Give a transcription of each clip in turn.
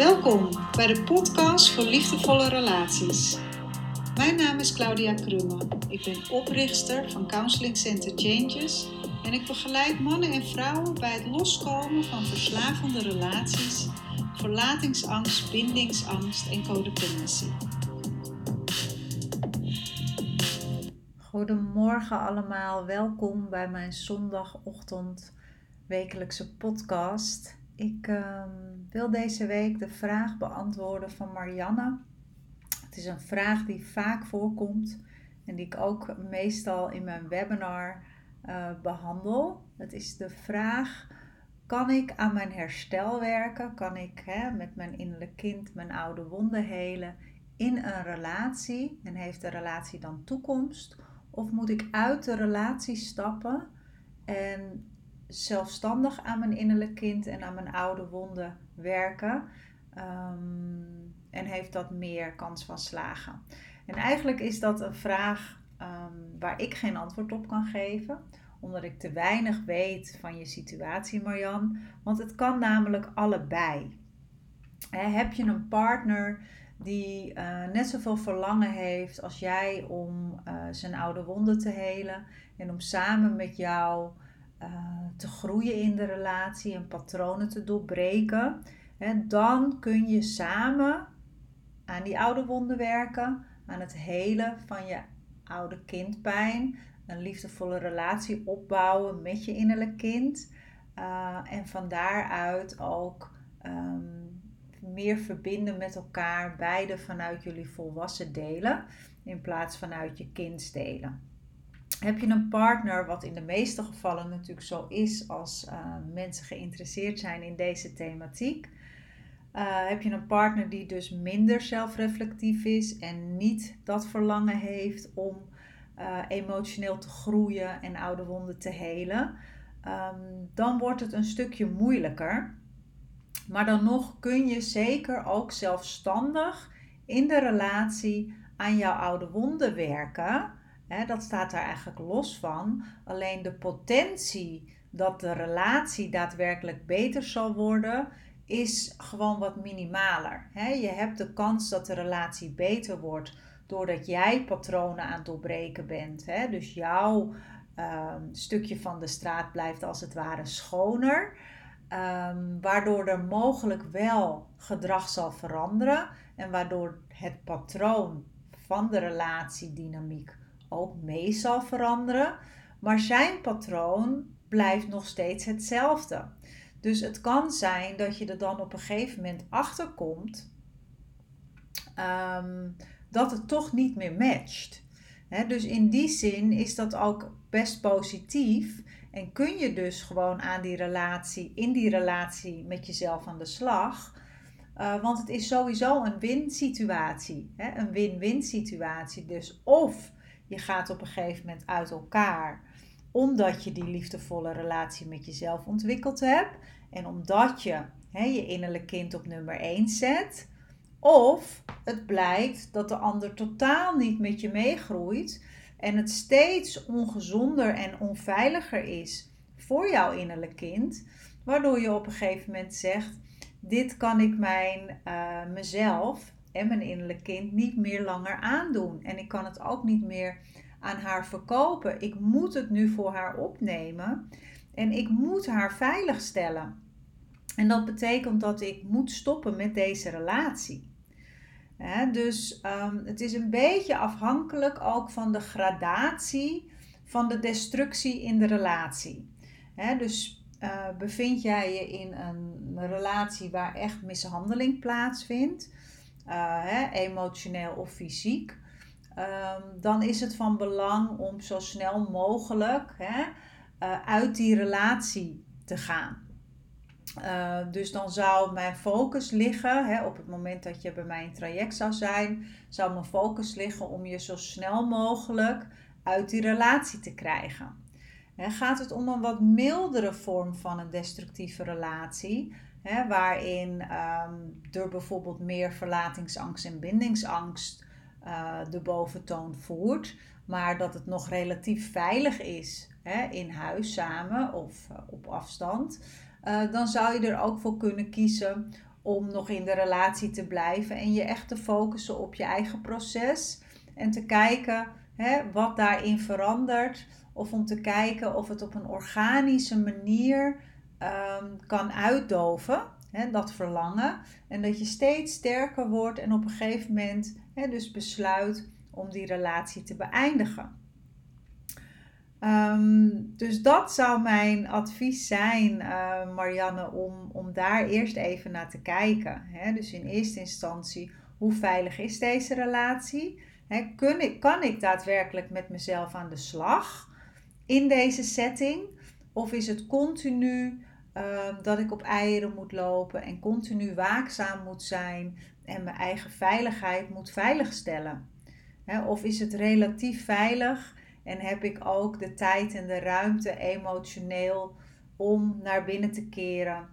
Welkom bij de podcast voor liefdevolle relaties. Mijn naam is Claudia Krumme. Ik ben oprichter van Counseling Center Changes en ik begeleid mannen en vrouwen bij het loskomen van verslavende relaties, verlatingsangst, bindingsangst en codependency. Goedemorgen allemaal, welkom bij mijn zondagochtend wekelijkse podcast. Ik ehm, wil deze week de vraag beantwoorden van Marianne. Het is een vraag die vaak voorkomt en die ik ook meestal in mijn webinar uh, behandel. Het is de vraag: kan ik aan mijn herstel werken? Kan ik hè, met mijn innerlijk kind mijn oude wonden helen in een relatie? En heeft de relatie dan toekomst? Of moet ik uit de relatie stappen en zelfstandig aan mijn innerlijk kind en aan mijn oude wonden werken? Um, en heeft dat meer kans van slagen? En eigenlijk is dat een vraag um, waar ik geen antwoord op kan geven, omdat ik te weinig weet van je situatie, Marjan. Want het kan namelijk allebei. heb je een partner die uh, net zoveel verlangen heeft als jij om uh, zijn oude wonden te helen en om samen met jou uh, te groeien in de relatie en patronen te doorbreken, hè, dan kun je samen aan die oude wonden werken, aan het helen van je oude kindpijn, een liefdevolle relatie opbouwen met je innerlijk kind en van daaruit ook um, meer verbinden met elkaar, beide vanuit jullie volwassen delen, in plaats vanuit je kindsdelen. Heb je een partner, wat in de meeste gevallen natuurlijk zo is als uh, mensen geïnteresseerd zijn in deze thematiek, uh, heb je een partner die dus minder zelfreflectief is en niet dat verlangen heeft om uh, emotioneel te groeien en oude wonden te helen, um, dan wordt het een stukje moeilijker. Maar dan nog kun je zeker ook zelfstandig in de relatie aan jouw oude wonden werken. Dat staat daar eigenlijk los van. Alleen de potentie dat de relatie daadwerkelijk beter zal worden, is gewoon wat minimaler. je hebt de kans dat de relatie beter wordt doordat jij patronen aan het doorbreken bent. Dus jouw ehm, stukje van de straat blijft als het ware schoner. Um, waardoor er mogelijk wel gedrag zal veranderen en waardoor het patroon van de relatiedynamiek ook mee zal veranderen. Maar zijn patroon blijft nog steeds hetzelfde. Dus het kan zijn dat je er dan op een gegeven moment achter komt um, dat het toch niet meer matcht. dus in die zin is dat ook best positief en kun je dus gewoon aan die relatie, in die relatie met jezelf aan de slag. Uh, want het is sowieso een win-situatie. Een win-win situatie. Dus of je gaat op een gegeven moment uit elkaar omdat je die liefdevolle relatie met jezelf ontwikkeld hebt. En omdat je je innerlijk kind op nummer 1 zet. Of het blijkt dat de ander totaal niet met je meegroeit en het steeds ongezonder en onveiliger is voor jouw innerlijk kind, waardoor je op een gegeven moment zegt: Dit kan ik mijn, uh, mezelf en mijn innerlijk kind niet meer langer aandoen. En ik kan het ook niet meer aan haar verkopen. Ik moet het nu voor haar opnemen en ik moet haar veilig stellen. En dat betekent dat ik moet stoppen met deze relatie dus um, het is een beetje afhankelijk ook van de gradatie van de destructie in de relatie. dus uh, bevind jij je in een relatie waar echt mishandeling plaatsvindt, uh, emotioneel of fysiek, um, dan is het van belang om zo snel mogelijk uh, uit die relatie te gaan. Uh, dus dan zou mijn focus liggen, hè, op het moment dat je bij mij in traject zou zijn, zou mijn focus liggen om je zo snel mogelijk uit die relatie te krijgen. Hè, gaat het om een wat mildere vorm van een destructieve relatie, hè, waarin um, er bijvoorbeeld meer verlatingsangst en bindingsangst uh, de boventoon voert, maar dat het nog relatief veilig is hè, in huis samen of uh, op afstand. Eh, dan zou je er ook voor kunnen kiezen om nog in de relatie te blijven en je echt te focussen op je eigen proces en te kijken hè, wat daarin verandert. Of om te kijken of het op een organische manier ehm, kan uitdoven, hè, dat verlangen. En dat je steeds sterker wordt en op een gegeven moment hè, dus besluit om die relatie te beëindigen. Ehm, dus dat zou mijn advies zijn, uh, Marianne, om, om daar eerst even naar te kijken. Hè? Dus in eerste instantie, hoe veilig is deze relatie? Hè, kun ik, kan ik daadwerkelijk met mezelf aan de slag in deze setting? Of is het continu ehm, dat ik op eieren moet lopen en continu waakzaam moet zijn en mijn eigen veiligheid moet veiligstellen? Hè, of is het relatief veilig en heb ik ook de tijd en de ruimte emotioneel om naar binnen te keren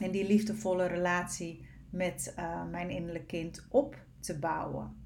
en die liefdevolle relatie met uh, mijn innerlijk kind op te bouwen?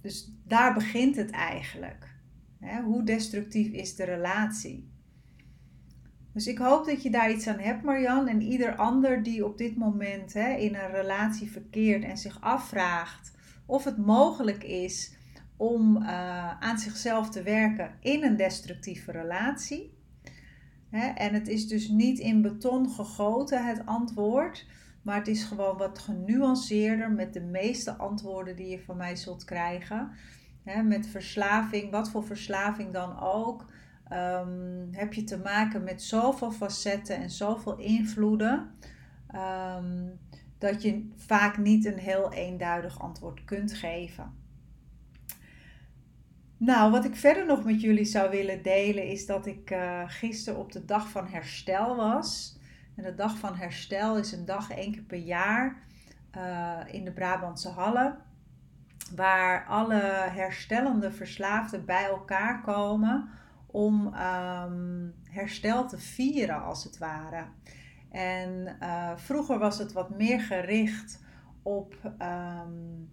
Dus daar begint het eigenlijk. Hoe destructief is de relatie? Dus ik hoop dat je daar iets aan hebt, Marjan. En ieder ander die op dit moment hè, in een relatie verkeert en zich afvraagt of het mogelijk is om uh, aan zichzelf te werken in een destructieve relatie. Hè? En het is dus niet in beton gegoten, het antwoord. Maar het is gewoon wat genuanceerder met de meeste antwoorden die je van mij zult krijgen. met verslaving, wat voor verslaving dan ook. Ehm, heb je te maken met zoveel facetten en zoveel invloeden. Ehm, dat je vaak niet een heel eenduidig antwoord kunt geven. Nou, wat ik verder nog met jullie zou willen delen is dat ik uh, gisteren op de dag van herstel was. En de dag van herstel is een dag één keer per jaar uh, in de Brabantse Hallen. Waar alle herstellende verslaafden bij elkaar komen om um, herstel te vieren, als het ware. En uh, vroeger was het wat meer gericht op um,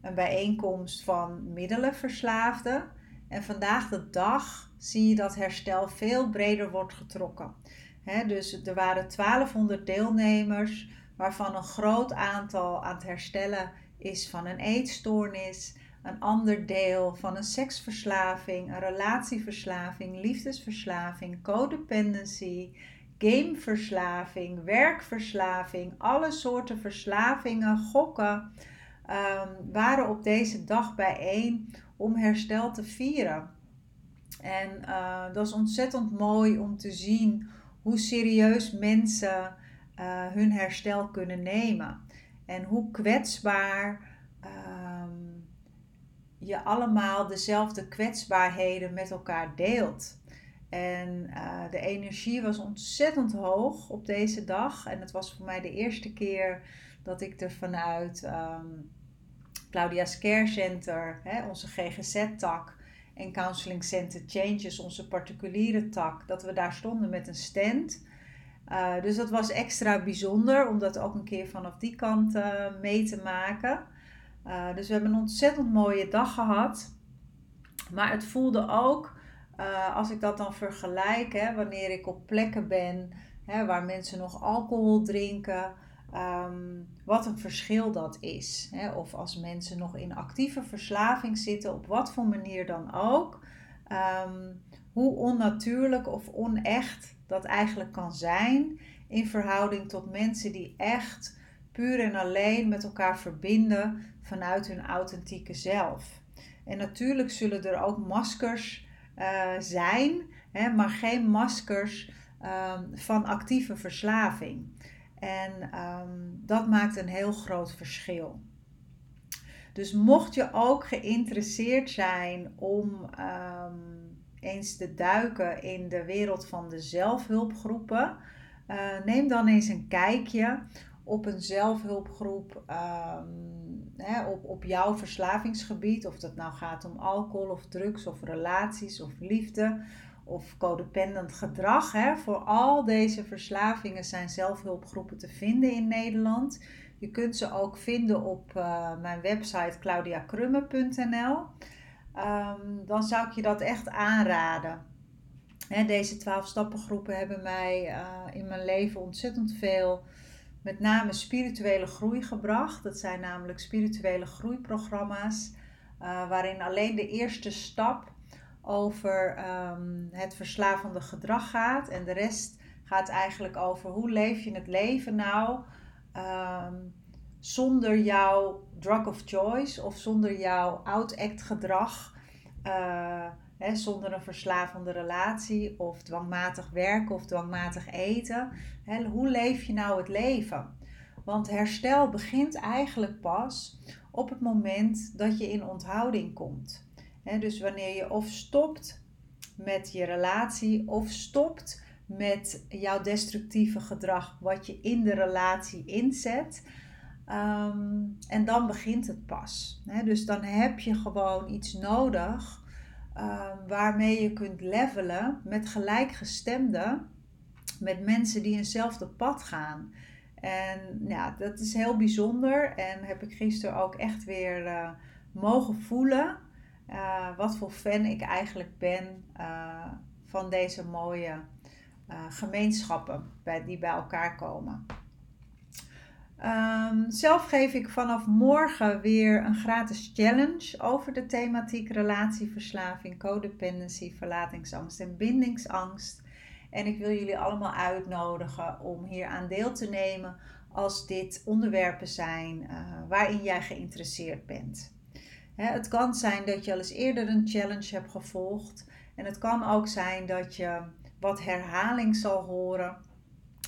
een bijeenkomst van middelenverslaafden. En vandaag de dag zie je dat herstel veel breder wordt getrokken dus er waren 1200 deelnemers, waarvan een groot aantal aan het herstellen is van een eetstoornis, een ander deel van een seksverslaving, een relatieverslaving, liefdesverslaving, codependency, gameverslaving, werkverslaving, alle soorten verslavingen, gokken, um, waren op deze dag bijeen om herstel te vieren. En uh, dat is ontzettend mooi om te zien hoe serieus mensen uh, hun herstel kunnen nemen. En hoe kwetsbaar um, je allemaal dezelfde kwetsbaarheden met elkaar deelt. En uh, de energie was ontzettend hoog op deze dag. En het was voor mij de eerste keer dat ik er vanuit um, Claudia's Care Center, hè, onze GGZ-tak, en Counseling Center Changes, onze particuliere tak, dat we daar stonden met een stand. Uh, dus dat was extra bijzonder om dat ook een keer vanaf die kant uh, mee te maken. Uh, dus we hebben een ontzettend mooie dag gehad. Maar het voelde ook, als ik dat dan vergelijk, hè, wanneer ik op plekken ben hè, waar mensen nog alcohol drinken, um, wat een verschil dat is. Hè? Of als mensen nog in actieve verslaving zitten, op wat voor manier dan ook. Um, hoe onnatuurlijk of onecht dat eigenlijk kan zijn in verhouding tot mensen die echt puur en alleen met elkaar verbinden vanuit hun authentieke zelf. En natuurlijk zullen er ook maskers uh, zijn, hè, maar geen maskers um, van actieve verslaving. En um, dat maakt een heel groot verschil. Dus mocht je ook geïnteresseerd zijn om um, eens te duiken in de wereld van de zelfhulpgroepen, uh, neem dan eens een kijkje op een zelfhulpgroep um, hè, op, op jouw verslavingsgebied. Of dat nou gaat om alcohol of drugs of relaties of liefde of codependent gedrag. Hè. Voor al deze verslavingen zijn zelfhulpgroepen te vinden in Nederland. Je kunt ze ook vinden op uh, mijn website claudiakrumme.nl. Um, dan zou ik je dat echt aanraden. Hè, deze 12 stappengroepen hebben mij uh, in mijn leven ontzettend veel met name spirituele groei gebracht. Dat zijn namelijk spirituele groeiprogramma's, uh, waarin alleen de eerste stap over um, het verslavende gedrag gaat. En de rest gaat eigenlijk over hoe leef je het leven nou um, zonder jouw drug of choice of zonder jouw out-act gedrag. Uh, zonder een verslavende relatie of dwangmatig werken of dwangmatig eten. hoe leef je nou het leven? Want herstel begint eigenlijk pas op het moment dat je in onthouding komt. dus wanneer je of stopt met je relatie of stopt met jouw destructieve gedrag, wat je in de relatie inzet. Ehm, en dan begint het pas. dus dan heb je gewoon iets nodig Ehm, waarmee je kunt levelen met gelijkgestemden, met mensen die eenzelfde pad gaan. En ja, dat is heel bijzonder en heb ik gisteren ook echt weer uh, mogen voelen uh, wat voor fan ik eigenlijk ben uh, van deze mooie gemeenschappen bij, die bij elkaar komen. Um, zelf geef ik vanaf morgen weer een gratis challenge over de thematiek relatieverslaving, codependency, verlatingsangst en bindingsangst. En ik wil jullie allemaal uitnodigen om hier aan deel te nemen als dit onderwerpen zijn uh, waarin jij geïnteresseerd bent. het kan zijn dat je al eens eerder een challenge hebt gevolgd. En het kan ook zijn dat je wat herhaling zal horen.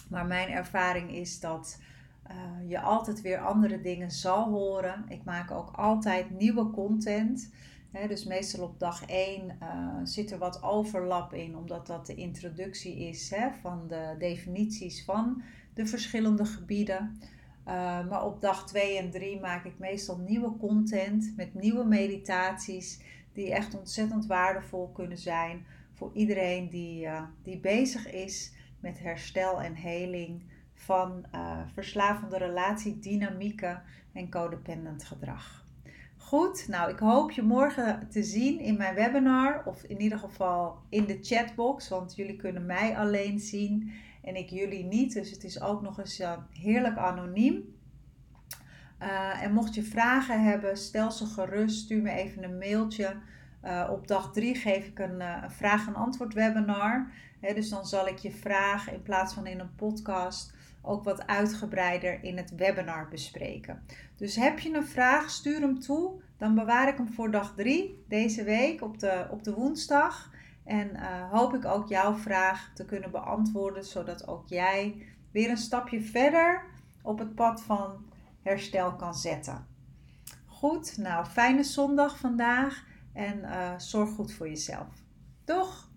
Maar mijn ervaring is dat uh, je altijd weer andere dingen zal horen. Ik maak ook altijd nieuwe content. dus meestal op dag 1 uh, eh, zit er wat overlap in, omdat dat de introductie is van de definities van de verschillende gebieden. Uh, maar op dag 2 en 3 maak ik meestal nieuwe content met nieuwe meditaties die echt ontzettend waardevol kunnen zijn voor iedereen die, die bezig is met herstel en heling van uh, verslavende relatiedynamieken en codependent gedrag. Goed, nou ik hoop je morgen te zien in mijn webinar of in ieder geval in de chatbox, want jullie kunnen mij alleen zien en ik jullie niet, dus het is ook nog eens uh, heerlijk anoniem. Uh, en mocht je vragen hebben, stel ze gerust, stuur me even een mailtje. op dag 3 geef ik een, vraag- en antwoord webinar. dus dan zal ik je vraag in plaats van in een podcast ook wat uitgebreider in het webinar bespreken. Dus heb je een vraag, stuur hem toe. Dan bewaar ik hem voor dag 3 deze week op de, op de woensdag. En uh, hoop ik ook jouw vraag te kunnen beantwoorden, zodat ook jij weer een stapje verder op het pad van herstel kan zetten. Goed, nou fijne zondag vandaag en uh, zorg goed voor jezelf. Doeg!